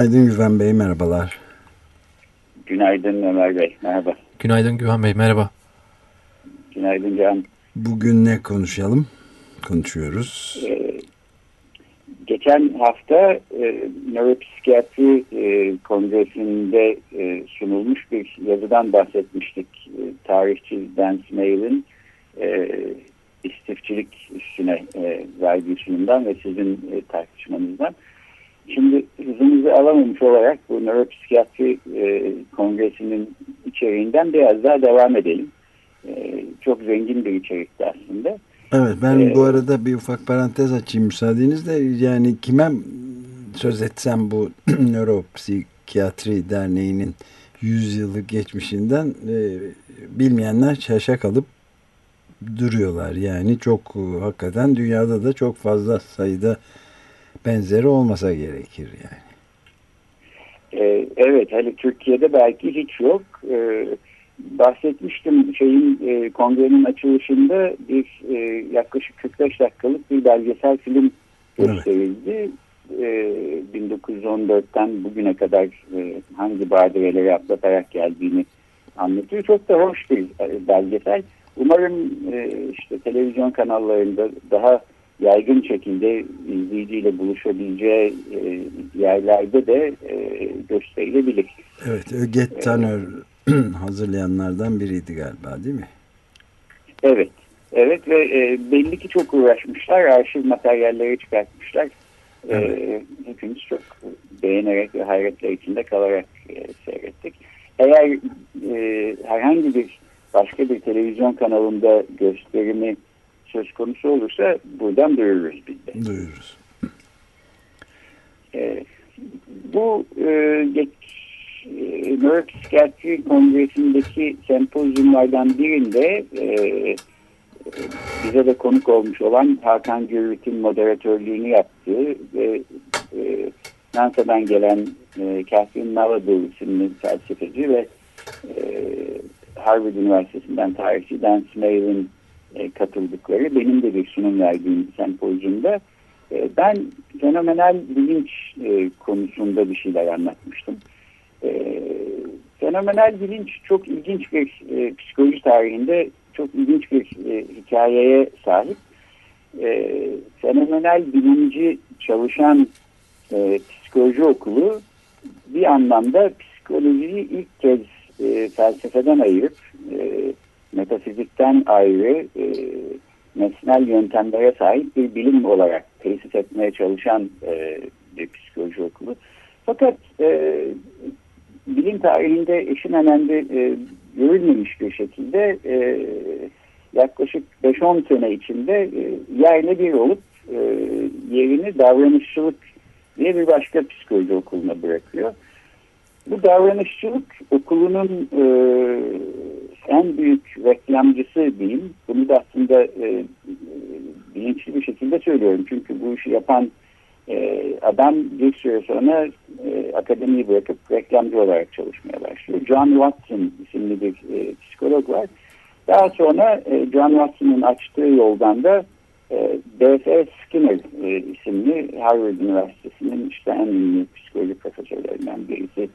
Günaydın Güven Bey, merhabalar. Günaydın Ömer Bey, merhaba. Günaydın Güven Bey, merhaba. Günaydın Can. Bugün ne konuşalım? Konuşuyoruz. Ee, geçen hafta e, nöropsikiyatri e, kongresinde e, sunulmuş bir yazıdan bahsetmiştik. E, tarihçi Dan Smail'in e, istifçilik üstüne e, verdiği sunumdan ve sizin e, tartışmanızdan. Şimdi hızımızı alamamış olarak bu nöropsikiyatri e, kongresinin içeriğinden biraz daha devam edelim. E, çok zengin bir içerikti aslında. Evet ben ee, bu arada bir ufak parantez açayım müsaadenizle. Yani kime söz etsem bu Nöropsikiyatri Derneği'nin 100 yıllık geçmişinden e, bilmeyenler şaşa kalıp duruyorlar. Yani çok e, hakikaten dünyada da çok fazla sayıda benzeri olmasa gerekir yani. Ee, evet hani Türkiye'de belki hiç yok. Ee, bahsetmiştim şeyin e, kongrenin açılışında bir e, yaklaşık 45 dakikalık bir belgesel film gösterildi. Evet. E, 1914'ten bugüne kadar e, hangi badireleri atlatarak geldiğini anlatıyor. Çok da hoş bir belgesel. Umarım e, işte televizyon kanallarında daha yaygın şekilde izleyiciyle buluşabileceği e, yerlerde de e, gösterilebilir. Evet, Öget Tanör hazırlayanlardan biriydi galiba değil mi? Evet. Evet ve e, belli ki çok uğraşmışlar. Arşiv materyalleri çıkartmışlar. E, evet. E, hepimiz çok beğenerek ve hayretler içinde kalarak e, seyrettik. Eğer e, herhangi bir başka bir televizyon kanalında gösterimi söz konusu olursa buradan duyururuz biz de. Duyururuz. E, bu e, geç, e, Nöropsikiyatri Kongresi'ndeki sempozyumlardan birinde e, bize de konuk olmuş olan Hakan Gürvit'in moderatörlüğünü yaptığı ve e, NASA'dan gelen e, Catherine Navadol isimli felsefeci ve e, Harvard Üniversitesi'nden tarihçi Dan Smail'in e, katıldıkları benim de bir sunum verdiğim sempozyumda e, ben fenomenal bilinç e, konusunda bir şeyler anlatmıştım. E, fenomenal bilinç çok ilginç bir e, psikoloji tarihinde çok ilginç bir e, hikayeye sahip. E, fenomenal bilinci çalışan e, psikoloji okulu bir anlamda psikolojiyi ilk kez e, felsefeden ayırıp e, metafizikten ayrı e, nesnel yöntemlere sahip bir bilim olarak tesis etmeye çalışan e, bir psikoloji okulu. Fakat e, bilim tarihinde eşin önemli e, görülmemiş bir şekilde e, yaklaşık 5-10 sene içinde e, yerle bir olup e, yerini davranışçılık diye bir başka psikoloji okuluna bırakıyor. Bu davranışçılık okulunun e, en büyük reklamcısı diyeyim. Bunu da aslında e, bilinçli bir şekilde söylüyorum. Çünkü bu işi yapan e, adam bir süre sonra e, akademiyi bırakıp reklamcı olarak çalışmaya başlıyor. John Watson isimli bir e, psikolog var. Daha sonra e, John Watson'ın açtığı yoldan da e, B.F. Skinner e, isimli Harvard Üniversitesi'nin işte en ünlü psikoloji profesörlerinden birisi e,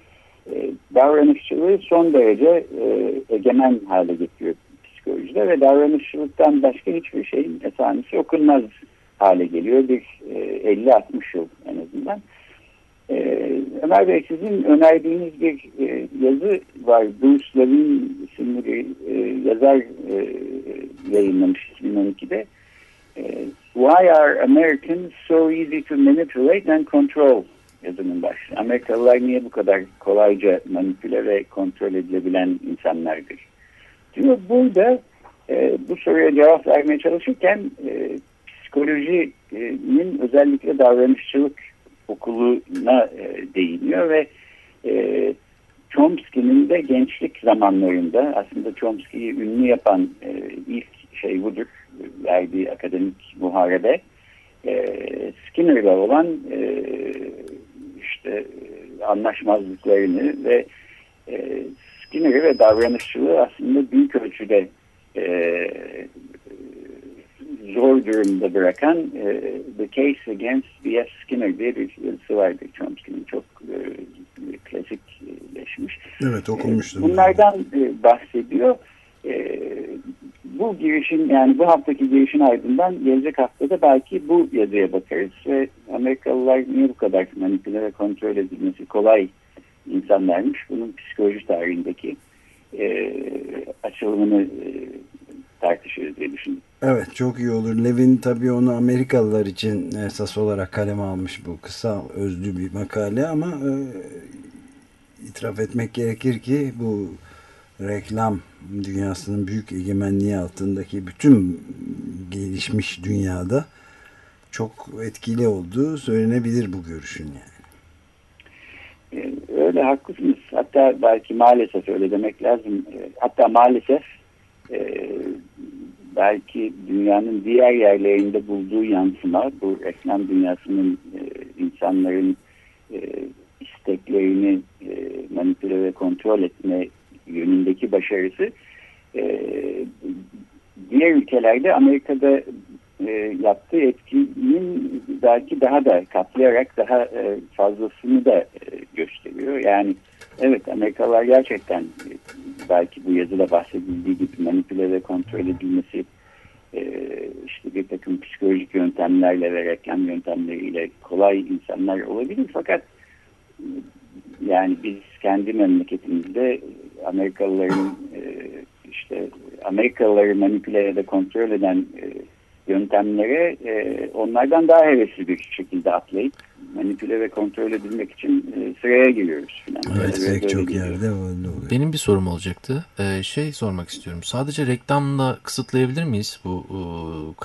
davranışçılığı son derece e, egemen hale getiriyor psikolojide ve davranışçılıktan başka hiçbir şeyin esanesi okunmaz hale geliyor. Bir e, 50-60 yıl en azından. E, Ömer Bey sizin önerdiğiniz bir e, yazı var. Bruce Levin isimli bir e, yazar e, yayınlamış 2012'de. E, Why are Americans so easy to manipulate and control yazının başlığı. Amerikalılar niye bu kadar kolayca manipüle ve kontrol edilebilen insanlardır? Diyor burada e, bu soruya cevap vermeye çalışırken e, psikolojinin özellikle davranışçılık okuluna e, değiniyor ve e, Chomsky'nin de gençlik zamanlarında aslında Chomsky'yi ünlü yapan e, ilk şey budur verdiği akademik muharebe e, Skinner'la olan e, işte anlaşmazlıklarını ve e, Skinner'ı ve davranışçılığı aslında büyük ölçüde e, zor durumda bırakan e, The Case Against B.F. Skinner diye bir yazısı vardı Chomsky'nin çok e, klasikleşmiş. Evet okumuştum. Bunlardan e, bahsediyor. E, bu girişin yani bu haftaki girişin ardından gelecek haftada belki bu yazıya bakarız ve Amerikalılar niye bu kadar manipüle ve kontrol edilmesi kolay insanlarmış. Bunun psikoloji tarihindeki e, açılımını e, tartışırız diye düşündüm. Evet çok iyi olur. Levin tabii onu Amerikalılar için esas olarak kaleme almış bu kısa özlü bir makale ama e, itiraf etmek gerekir ki bu reklam dünyasının büyük egemenliği altındaki bütün gelişmiş dünyada çok etkili olduğu söylenebilir bu görüşün yani. E, öyle haklısınız. Hatta belki maalesef öyle demek lazım. E, hatta maalesef e, belki dünyanın diğer yerlerinde bulduğu yansıma bu reklam dünyasının insanların isteklerini manipüle ve kontrol etme yönündeki başarısı diğer ülkelerde Amerika'da yaptığı etkinin belki daha da katlayarak daha fazlasını da gösteriyor. Yani evet Amerikalılar gerçekten belki bu yazıda bahsedildiği gibi manipüle ve kontrol edilmesi işte bir takım psikolojik yöntemlerle ve reklam yöntemleriyle kolay insanlar olabilir fakat yani biz kendi memleketimizde Amerikalıların işte Amerikalıları manipüle ya da kontrol eden yöntemlere onlardan daha hevesli bir şekilde atlayıp manipüle ve kontrol edilmek için e, sıraya giriyoruz. Falan. Evet pek çok yerde oluyor. Benim bir sorum olacaktı. Ee, şey sormak istiyorum. Sadece reklamla kısıtlayabilir miyiz bu e,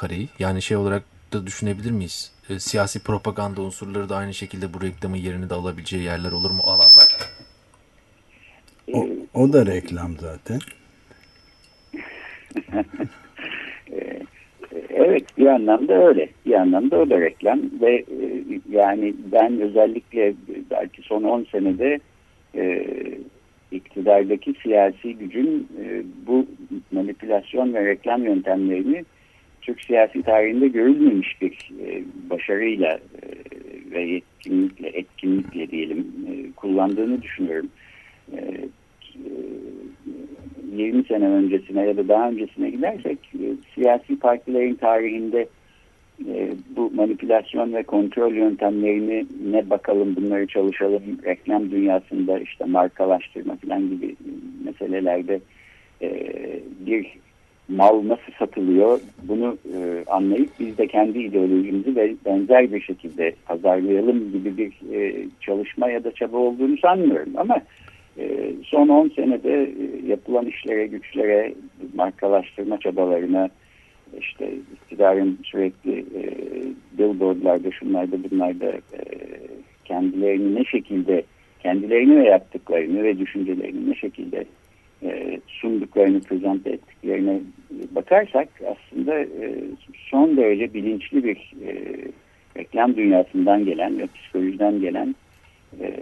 kareyi? Yani şey olarak da düşünebilir miyiz? E, siyasi propaganda unsurları da aynı şekilde bu reklamın yerini de alabileceği yerler olur mu alanlar? O, o da reklam zaten. Evet bir anlamda öyle. Bir anlamda da reklam ve e, yani ben özellikle belki son 10 senede e, iktidardaki siyasi gücün e, bu manipülasyon ve reklam yöntemlerini Türk siyasi tarihinde görülmemiş bir e, başarıyla e, ve yetkinlikle, etkinlikle diyelim e, kullandığını düşünüyorum. E, 20 sene öncesine ya da daha öncesine gidersek e, siyasi partilerin tarihinde e, bu manipülasyon ve kontrol yöntemlerini ne bakalım bunları çalışalım reklam dünyasında işte markalaştırma falan gibi meselelerde e, bir mal nasıl satılıyor bunu anlayıp biz de kendi ideolojimizi ve benzer bir şekilde pazarlayalım gibi bir çalışma ya da çaba olduğunu sanmıyorum. Ama ee, son 10 senede e, yapılan işlere, güçlere, markalaştırma çabalarına, işte iktidarın sürekli e, billboardlarda, şunlarda, bunlarda e, kendilerini ne şekilde, kendilerini ve yaptıklarını ve düşüncelerini ne şekilde e, sunduklarını, prezente ettiklerine bakarsak aslında e, son derece bilinçli bir e, reklam dünyasından gelen ve psikolojiden gelen e,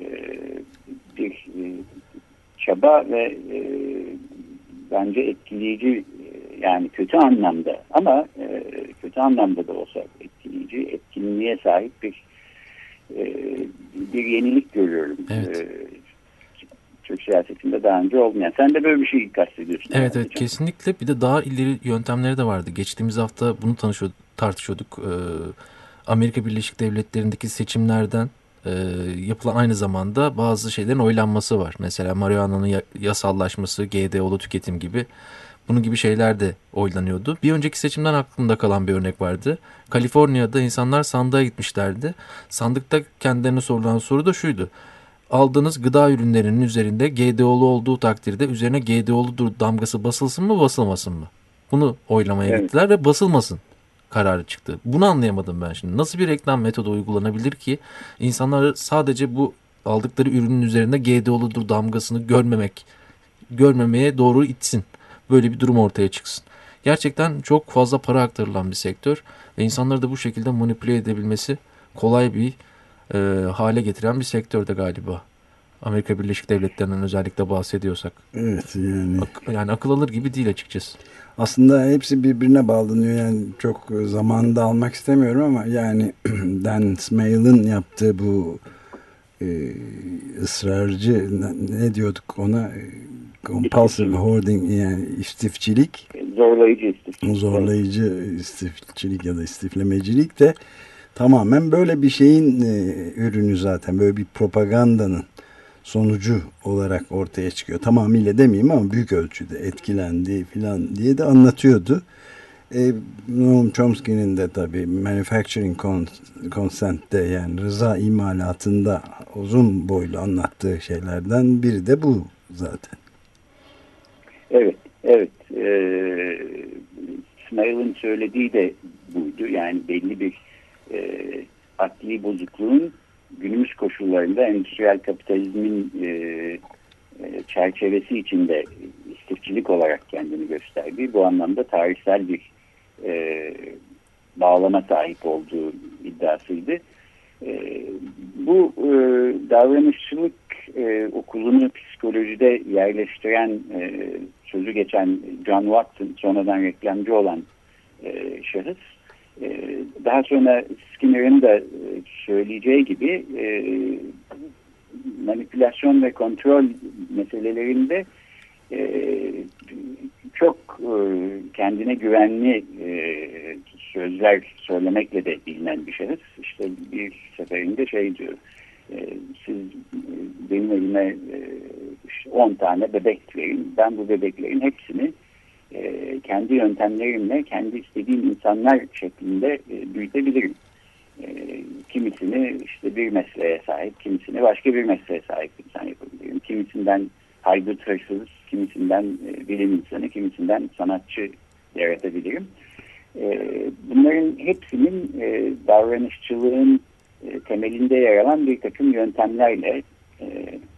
bir e, çaba ve e, bence etkileyici e, yani kötü anlamda ama e, kötü anlamda da olsa etkileyici etkinliğe sahip bir e, bir yenilik görüyorum. Evet. E, Türk siyasetinde daha önce olmayan. Sen de böyle bir şey kastediyorsun. Evet evet kesinlikle. Bir de daha ileri yöntemleri de vardı. Geçtiğimiz hafta bunu tanışıyorduk, tartışıyorduk. Ee, Amerika Birleşik Devletleri'ndeki seçimlerden e, yapılan aynı zamanda bazı şeylerin oylanması var. Mesela marihuana'nın yasallaşması, GDO'lu tüketim gibi bunun gibi şeyler de oylanıyordu. Bir önceki seçimden aklımda kalan bir örnek vardı. Kaliforniya'da insanlar sandığa gitmişlerdi. Sandıkta kendilerine sorulan soru da şuydu. Aldığınız gıda ürünlerinin üzerinde GDO'lu olduğu takdirde üzerine GDO'lu damgası basılsın mı basılmasın mı? Bunu oylamaya evet. gittiler ve basılmasın kararı çıktı. Bunu anlayamadım ben şimdi. Nasıl bir reklam metodu uygulanabilir ki insanları sadece bu aldıkları ürünün üzerinde GDO'ludur damgasını görmemek, görmemeye doğru itsin. Böyle bir durum ortaya çıksın. Gerçekten çok fazla para aktarılan bir sektör ve insanları da bu şekilde manipüle edebilmesi kolay bir e, hale getiren bir sektörde galiba. Amerika Birleşik Devletleri'nden özellikle bahsediyorsak. Evet yani. Ak yani akıl alır gibi değil açıkçası. Aslında hepsi birbirine bağlanıyor yani çok zamanında almak istemiyorum ama yani Dan Smale'ın yaptığı bu e, ısrarcı ne diyorduk ona compulsive hoarding yani istifçilik zorlayıcı istifçilik zorlayıcı istifçilik ya da istiflemecilik de tamamen böyle bir şeyin e, ürünü zaten böyle bir propagandanın sonucu olarak ortaya çıkıyor. Tamamıyla demeyeyim ama büyük ölçüde etkilendi filan diye de anlatıyordu. E, Noam Chomsky'nin de tabii Manufacturing Consent'te yani rıza imalatında uzun boylu anlattığı şeylerden biri de bu zaten. Evet, evet. Ee, Smail'ın söylediği de buydu. Yani belli bir e, akli bozukluğun günümüz koşullarında endüstriyel kapitalizmin e, e, çerçevesi içinde istifçilik olarak kendini gösterdiği bu anlamda tarihsel bir e, bağlama sahip olduğu iddiasıydı. E, bu e, davranışçılık e, okulunu psikolojide yerleştiren e, sözü geçen John Watson sonradan reklamcı olan e, şahıs daha sonra Skinner'ın da e, söyleyeceği gibi e, manipülasyon ve kontrol meselelerinde çok kendine güvenli sözler söylemekle de bilinen bir şahıs. İşte bir seferinde şey diyor, siz benim elime 10 tane bebek verin, ben bu bebeklerin hepsini e, kendi yöntemlerimle kendi istediğim insanlar şeklinde e, büyütebilirim. E, kimisini işte bir mesleğe sahip, kimisini başka bir mesleğe sahip insan yapabilirim. Kimisinden haydut hırsız, kimisinden e, bilim insanı, kimisinden sanatçı yaratabilirim. E, bunların hepsinin e, davranışçılığın e, temelinde yer alan bir takım yöntemlerle e,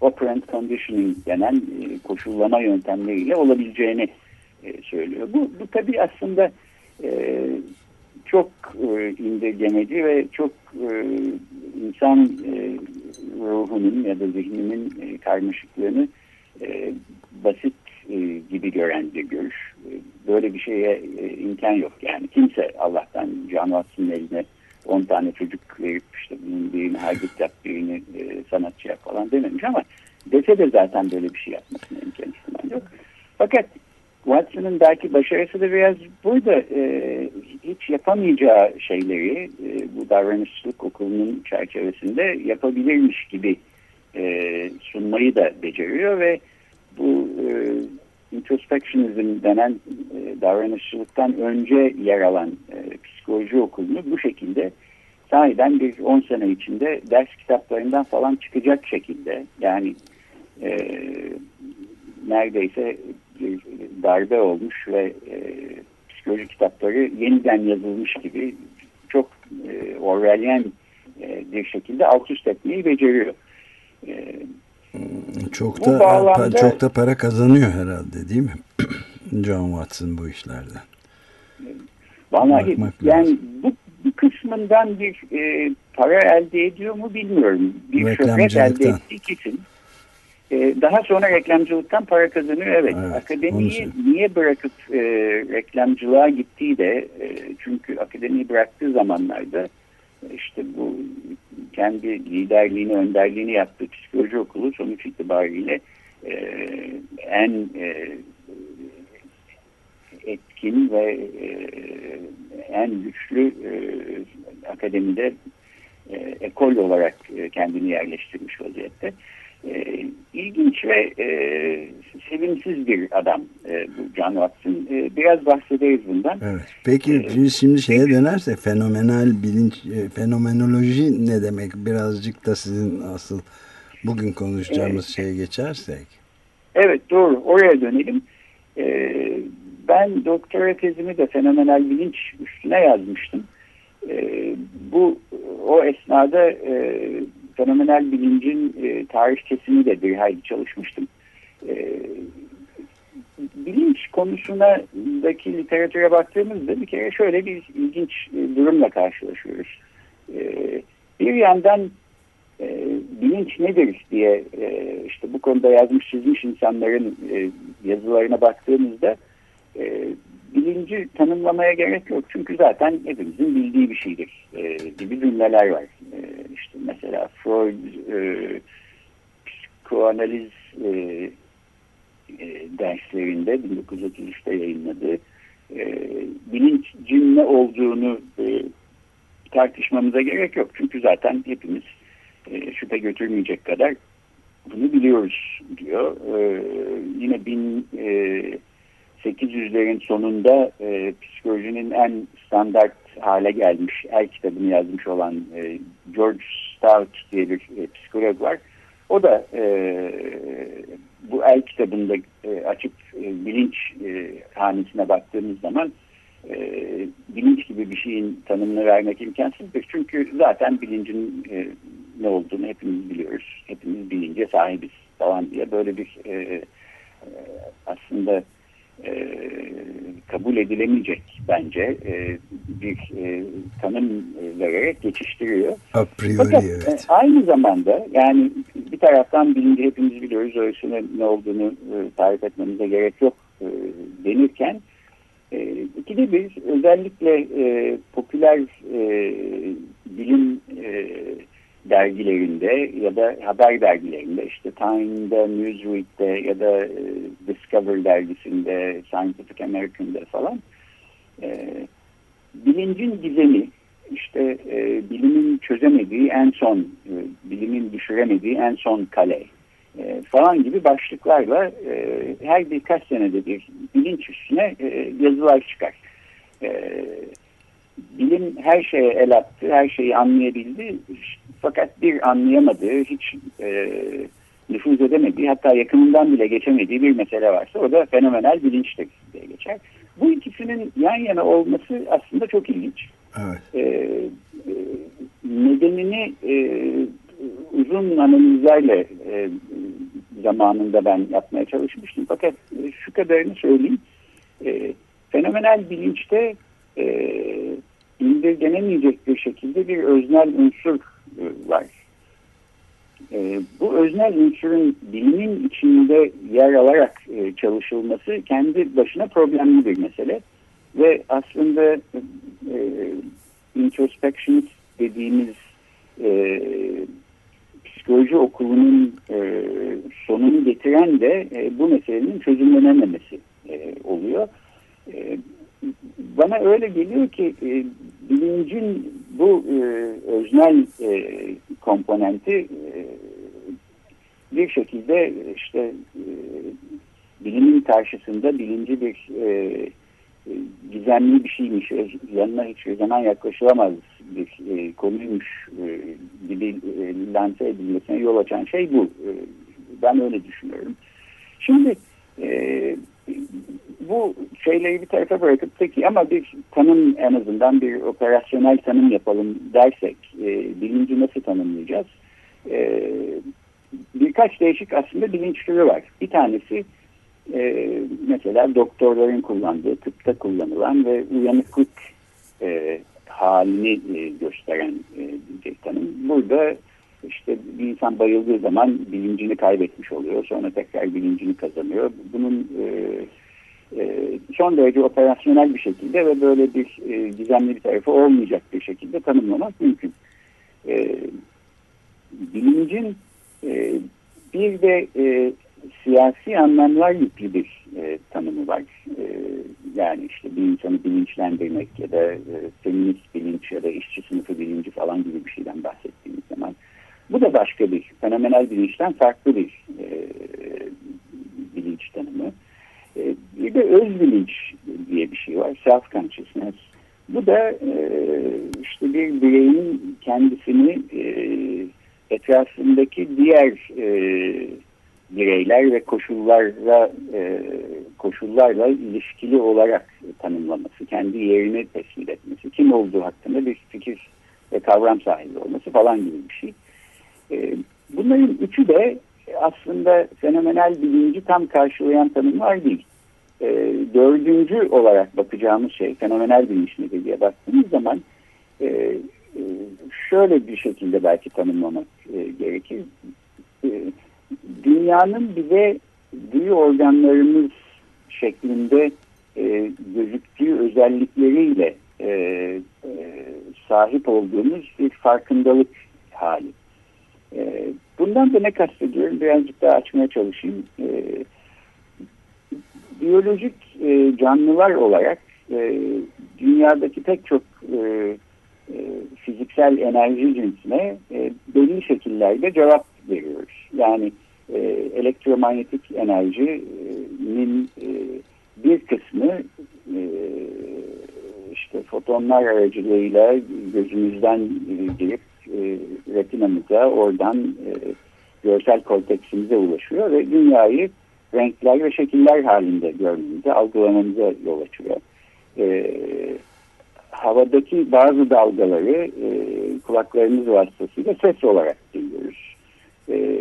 operant conditioning denen e, koşullama yöntemleriyle olabileceğini e, söylüyor. Bu, bu tabii aslında e, çok e, indirgemeci ve çok e, insan e, ruhunun ya da zihninin e, karmaşıklığını e, basit e, gibi gören bir görüş. E, böyle bir şeye e, imkan yok. Yani kimse Allah'tan Can eline 10 tane çocuk verip işte birini haydut yap, birini e, sanatçı yap falan dememiş ama dese de zaten böyle bir şey yapmasına imkan ihtimal yok. Fakat Watson'ın belki başarısı da biraz burada e, hiç yapamayacağı şeyleri e, bu davranışçılık okulunun çerçevesinde yapabilirmiş gibi e, sunmayı da beceriyor ve bu e, introspectionism denen e, davranışçılıktan önce yer alan e, psikoloji okulunu bu şekilde sahiden bir 10 sene içinde ders kitaplarından falan çıkacak şekilde yani e, neredeyse bir darbe olmuş ve e, psikoloji kitapları yeniden yazılmış gibi çok e, Orwellian e, bir şekilde alt üst etmeyi beceriyor. E, çok da bağlamda, çok da para kazanıyor herhalde değil mi? John Watson bu işlerden. Vallahi yani bu, bu kısmından bir e, para elde ediyor mu bilmiyorum. Bir şöhret elde ettiği kesin. Ee, daha sonra reklamcılıktan para kazanıyor. Evet, evet akademiyi niye bırakıp e, reklamcılığa gittiği de e, çünkü akademiyi bıraktığı zamanlarda işte bu kendi liderliğini, önderliğini yaptığı psikoloji okulu sonuç itibariyle e, en e, etkin ve e, en güçlü e, akademide e, ekol olarak e, kendini yerleştirmiş vaziyette. E, ilginç ve e, sevimsiz bir adam e, bu John Watson. E, biraz bahsederiz bundan. Evet. Peki ee, şimdi şeye dönersek fenomenal bilinç, e, fenomenoloji ne demek? Birazcık da sizin asıl bugün konuşacağımız evet. şeye geçersek. Evet doğru. Oraya dönelim. E, ben doktora tezimi de fenomenal bilinç üstüne yazmıştım. E, bu o esnada e, fenomenal bilincin e, tarihçesini de bir hayli çalışmıştım. E, bilinç konusundaki literatüre baktığımızda bir kere şöyle bir ilginç e, durumla karşılaşıyoruz. E, bir yandan e, bilinç nedir diye e, işte bu konuda yazmış çizmiş insanların e, yazılarına baktığımızda e, bilinci tanımlamaya gerek yok. Çünkü zaten hepimizin bildiği bir şeydir e, gibi cümleler var. Mesela Freud e, psikoanaliz e, e, derslerinde 1933'te yayınladığı e, bilincin ne olduğunu e, tartışmamıza gerek yok. Çünkü zaten hepimiz e, şüphe götürmeyecek kadar bunu biliyoruz diyor. E, yine 1800'lerin e, sonunda e, psikolojinin en standart hale gelmiş el kitabını yazmış olan e, George Stout diye bir e, psikolog var. O da e, bu el kitabında e, açıp e, bilinç e, hanesine baktığımız zaman e, bilinç gibi bir şeyin tanımını vermek imkansızdır. Çünkü zaten bilincin e, ne olduğunu hepimiz biliyoruz. Hepimiz bilince sahibiz falan diye böyle bir e, e, aslında e, kabul edilemeyecek bence e, bir e, tanım vererek geçiştiriyor. A priori Fakat, evet. E, aynı zamanda yani bir taraftan bilinci hepimiz biliyoruz. Öylesine ne olduğunu e, tarif etmemize gerek yok e, denirken e, ikide bir özellikle e, popüler e, bilim e, dergilerinde ya da haber dergilerinde işte Time'da, Newsweek'te ya da e, Discover dergisinde, Scientific American'da falan e, bilincin gizemi işte e, bilimin çözemediği en son, e, bilimin düşüremediği en son kale e, falan gibi başlıklarla e, her birkaç senede bir bilinç üstüne e, yazılar çıkar. E, bilim her şeye el attı, her şeyi anlayabildi. Fakat bir anlayamadığı, hiç e, nüfuz edemediği, hatta yakınından bile geçemediği bir mesele varsa o da fenomenal bilinçtir diye geçer. Bu ikisinin yan yana olması aslında çok ilginç. Evet. E, e, nedenini e, uzun analizlerle e, zamanında ben yapmaya çalışmıştım. Fakat e, şu kadarını söyleyeyim. E, fenomenal bilinçte e, indirgenemeyecek bir şekilde bir öznel unsur e, var. E, bu öznel unsurun bilimin içinde yer alarak e, çalışılması kendi başına problemli bir mesele. Ve aslında e, introspection dediğimiz e, psikoloji okulunun e, sonunu getiren de e, bu meselenin çözümlenememesi e, oluyor. E, bana öyle geliyor ki e, bilincin bu e, öznel e, komponenti e, bir şekilde işte e, bilimin karşısında bilinci bir e, gizemli bir şeymiş, yanına hiçbir zaman yaklaşılamaz bir e, konuymuş e, gibi e, lanse edilmesine yol açan şey bu. E, ben öyle düşünüyorum. Şimdi e, bu şeyleri bir tarafa bırakıp peki ama bir tanım en azından bir operasyonel tanım yapalım dersek e, bilinci nasıl tanımlayacağız? E, birkaç değişik aslında bilinç türü var. Bir tanesi e, mesela doktorların kullandığı, tıpta kullanılan ve uyanıklık e, halini e, gösteren e, tanım. Burada işte bir insan bayıldığı zaman bilincini kaybetmiş oluyor. Sonra tekrar bilincini kazanıyor. Bunun e, son derece operasyonel bir şekilde ve böyle bir e, gizemli bir tarafı olmayacak bir şekilde tanımlamak mümkün. E, bilincin e, bir de e, siyasi anlamlar yüklü bir e, tanımı var. E, yani işte bir insanı bilinçlendirmek ya da e, feminist bilinç ya da işçi sınıfı bilinci falan gibi bir şeyden bahsettiğimiz zaman bu da başka bir fenomenal bilinçten farklı bir e, bilinç tanımı. E, bir de öz bilinç diye bir şey var. Self consciousness. Bu da e, işte bir bireyin kendisini e, etrafındaki diğer e, bireyler ve koşullarla e, koşullarla ilişkili olarak tanımlaması, kendi yerini tespit etmesi, kim olduğu hakkında bir fikir ve kavram sahibi olması falan gibi bir şey. E, bunların üçü de aslında fenomenal bilinci tam karşılayan tanımlar değil. E, dördüncü olarak bakacağımız şey fenomenal bilinç nedir diye baktığımız zaman e, e, şöyle bir şekilde belki tanımlamak e, gerekir. E, dünyanın bize duyu organlarımız şeklinde e, gözüktüğü özellikleriyle e, e, sahip olduğumuz bir farkındalık hali. E, bundan da ne kastediyorum birazcık daha açmaya çalışayım. E, biyolojik e, canlılar olarak e, dünyadaki pek çok e, e, fiziksel enerji cinsine e, belli şekillerde cevap veriyoruz. Yani e, elektromanyetik enerjinin e, bir kısmı e, işte fotonlar aracılığıyla gözümüzden e, girip retinamıza oradan e, görsel korteksimize ulaşıyor ve dünyayı renkler ve şekiller halinde görmemize, algılamamıza yol açıyor. E, havadaki bazı dalgaları e, kulaklarımız vasıtasıyla ses olarak duyuyoruz. E,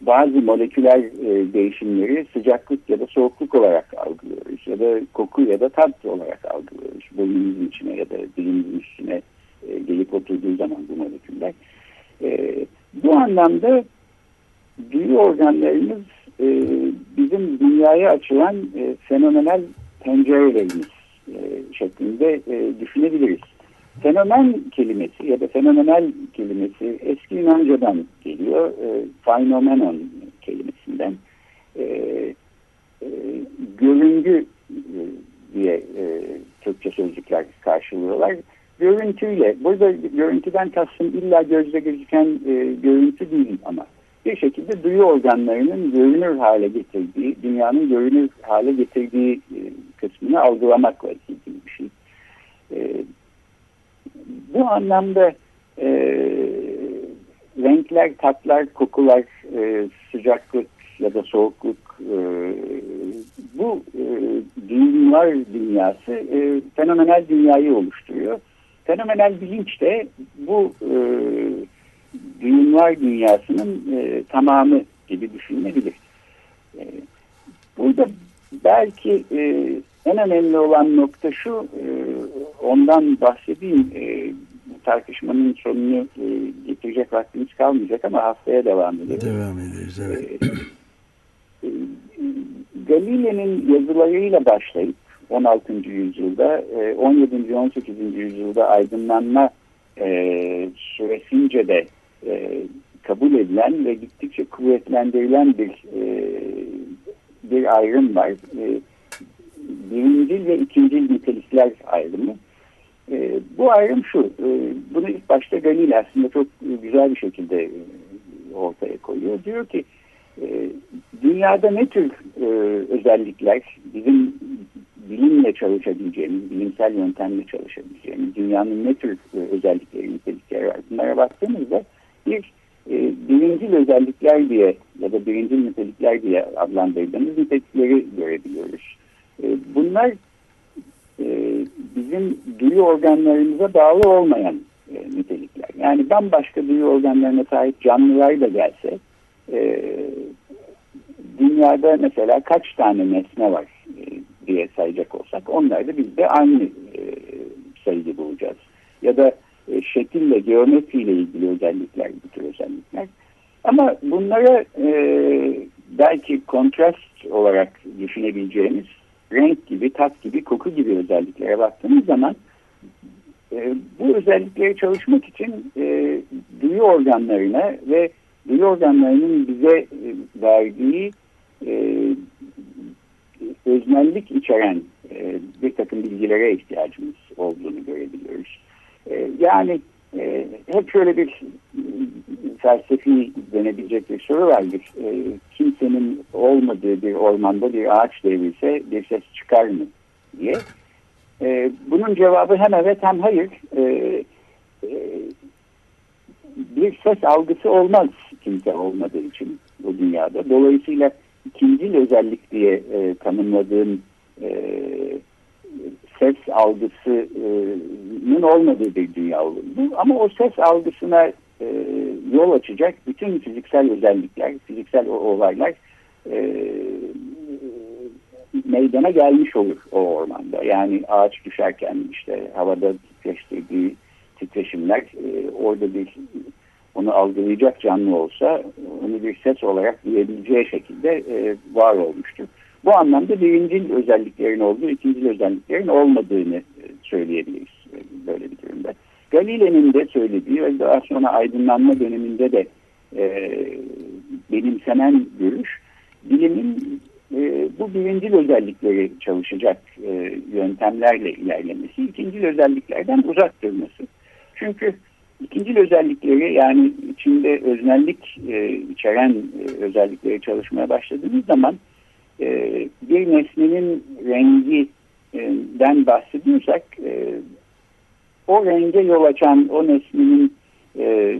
bazı moleküler e, değişimleri sıcaklık ya da soğukluk olarak algılıyoruz ya da koku ya da tat olarak algılıyoruz. Burnumuzun içine ya da dilimizin üstüne e, gelip oturduğu zaman bu moleküller. E, bu anlamda duyu organlarımız e, bizim dünyaya açılan e, fenomenal pencerelerimiz e, şeklinde e, düşünebiliriz. Fenomen kelimesi ya da fenomenal kelimesi eski Yunanca'dan geliyor. E, phenomenon kelimesinden. E, e, görüngü e, diye e, Türkçe sözcükler karşılıyorlar. Görüntüyle, burada görüntüden kastım illa gözle gözüken e, görüntü değil ama bir şekilde duyu organlarının görünür hale getirdiği, dünyanın görünür hale getirdiği e, kısmını algılamakla ilgili bir şey. E, bu anlamda e, renkler, tatlar, kokular, e, sıcaklık ya da soğukluk e, bu e, duyumlar dünyası e, fenomenal dünyayı oluşturuyor. Fenomenal bilinç de bu e, duyumlar dünyasının e, tamamı gibi düşünülebilir. E, burada belki e, en önemli olan nokta şu, e, ondan bahsedeyim. E, bu tartışmanın sonunu e, getirecek vaktimiz kalmayacak ama haftaya devam ederiz. Devam ederiz, evet. E, Galile'nin yazılarıyla başlayıp 16. yüzyılda, 17. ve 18. yüzyılda aydınlanma süresince de kabul edilen ve gittikçe kuvvetlendirilen bir bir ayrım var. Birincil ve ikincil nitelikler ayrımı. Bu ayrım şu, bunu ilk başta Galile aslında çok güzel bir şekilde ortaya koyuyor. Diyor ki dünyada ne tür özellikler bizim bilimle çalışabileceğimiz, bilimsel yöntemle çalışabileceğimiz, dünyanın ne tür özellikleri, nitelikleri var. Bunlara baktığımızda bir e, birincil özellikler diye ya da birincil nitelikler diye adlandırdığımız nitelikleri görebiliyoruz. E, bunlar e, bizim duyu organlarımıza bağlı olmayan e, nitelikler. Yani bambaşka duyu organlarına sahip canlılar da gelse e, dünyada mesela kaç tane nesne var e, diye sayacak olsak onlar da biz de aynı e, sayıda bulacağız. Ya da e, şekille, geometriyle ilgili özellikler, bu tür özellikler. Ama bunlara e, belki kontrast olarak düşünebileceğimiz renk gibi, tat gibi, koku gibi özelliklere baktığımız zaman e, bu özellikleri çalışmak için e, duyu organlarına ve duyu organlarının bize e, verdiği e, öznellik içeren e, bir takım bilgilere ihtiyacımız olduğunu görebiliyoruz. E, yani e, hep şöyle bir felsefi denebilecek bir soru vardır. E, kimsenin olmadığı bir ormanda bir ağaç devrilse bir ses çıkar mı diye. E, bunun cevabı hem evet hem hayır. E, e, bir ses algısı olmaz kimse olmadığı için bu dünyada. Dolayısıyla ikinci özellik diye e, tanımladığım e, ses algısının olmadığı bir dünya olurdu. Ama o ses algısına e, yol açacak bütün fiziksel özellikler, fiziksel olaylar e, meydana gelmiş olur o ormanda. Yani ağaç düşerken işte havada titreştirdiği titreşimler e, orada bir onu algılayacak canlı olsa onu bir ses olarak duyabileceği şekilde e, var olmuştur. Bu anlamda birinci özelliklerin olduğu, ikinci özelliklerin olmadığını e, söyleyebiliriz e, böyle bir durumda. Galile'nin de söylediği ve daha sonra aydınlanma döneminde de e, benimsenen görüş, bilimin e, bu birincil özellikleri çalışacak e, yöntemlerle ilerlemesi, ikincil özelliklerden uzak durması. Çünkü ikincil özellikleri yani içinde öznellik e, içeren e, özellikleri çalışmaya başladığımız zaman e, bir nesnenin renginden bahsediyorsak e, o renge yol açan o nesnenin e,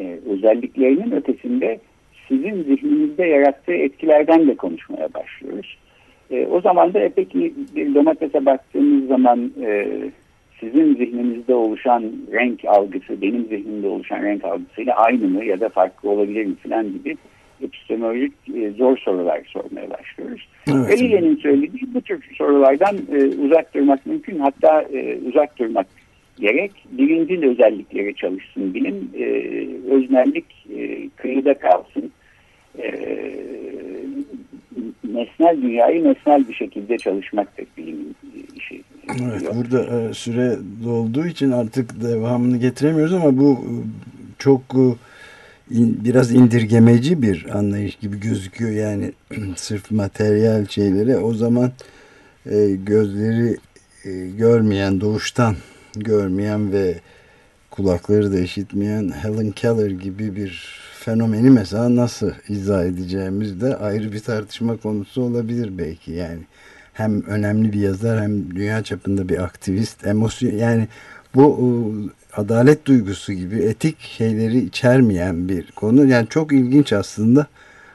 e, özelliklerinin ötesinde sizin zihninizde yarattığı etkilerden de konuşmaya başlıyoruz. E, o zaman da peki bir domatese baktığımız zaman e, sizin zihninizde oluşan renk algısı benim zihnimde oluşan renk algısıyla aynı mı ya da farklı olabilir mi falan gibi epistemolojik e, zor sorular sormaya başlıyoruz. Evet. Galile'nin söylediği bu tür sorulardan e, uzak durmak mümkün. Hatta e, uzak durmak gerek. Birinci özellikleri çalışsın bilim. E, öznellik e, kıyıda kalsın. E, nesnel dünyayı nesnel bir şekilde çalışmak pek bilimin işi. Evet, burada e, süre dolduğu için artık devamını getiremiyoruz ama bu e, çok e, biraz indirgemeci bir anlayış gibi gözüküyor. Yani sırf materyal şeylere o zaman gözleri görmeyen, doğuştan görmeyen ve kulakları da işitmeyen Helen Keller gibi bir fenomeni mesela nasıl izah edeceğimiz de ayrı bir tartışma konusu olabilir belki yani. Hem önemli bir yazar hem dünya çapında bir aktivist. Emosyon yani bu adalet duygusu gibi etik şeyleri içermeyen bir konu. Yani çok ilginç aslında.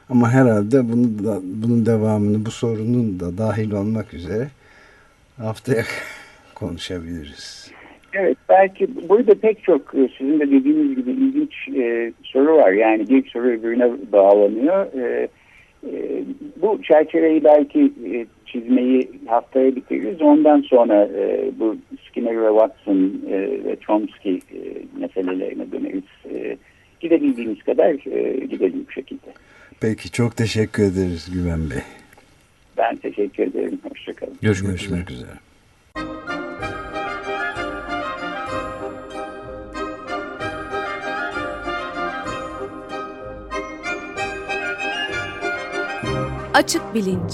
Ama herhalde bunu da, bunun devamını bu sorunun da dahil olmak üzere haftaya konuşabiliriz. Evet belki burada pek çok e, sizin de dediğiniz gibi ilginç e, soru var. Yani bir soru öbürüne bağlanıyor. E, e, bu çerçeveyi belki e, çizmeyi haftaya bitiririz. Ondan sonra e, bu Skinner ve Watson e, ve Chomsky e, meselelerine döneriz. E, gidebildiğimiz kadar e, gidelim bu şekilde. Peki çok teşekkür ederiz Güven Bey. Ben teşekkür ederim. Hoşçakalın. Görüşmek, Görüşmek üzere. üzere. Açık Bilinç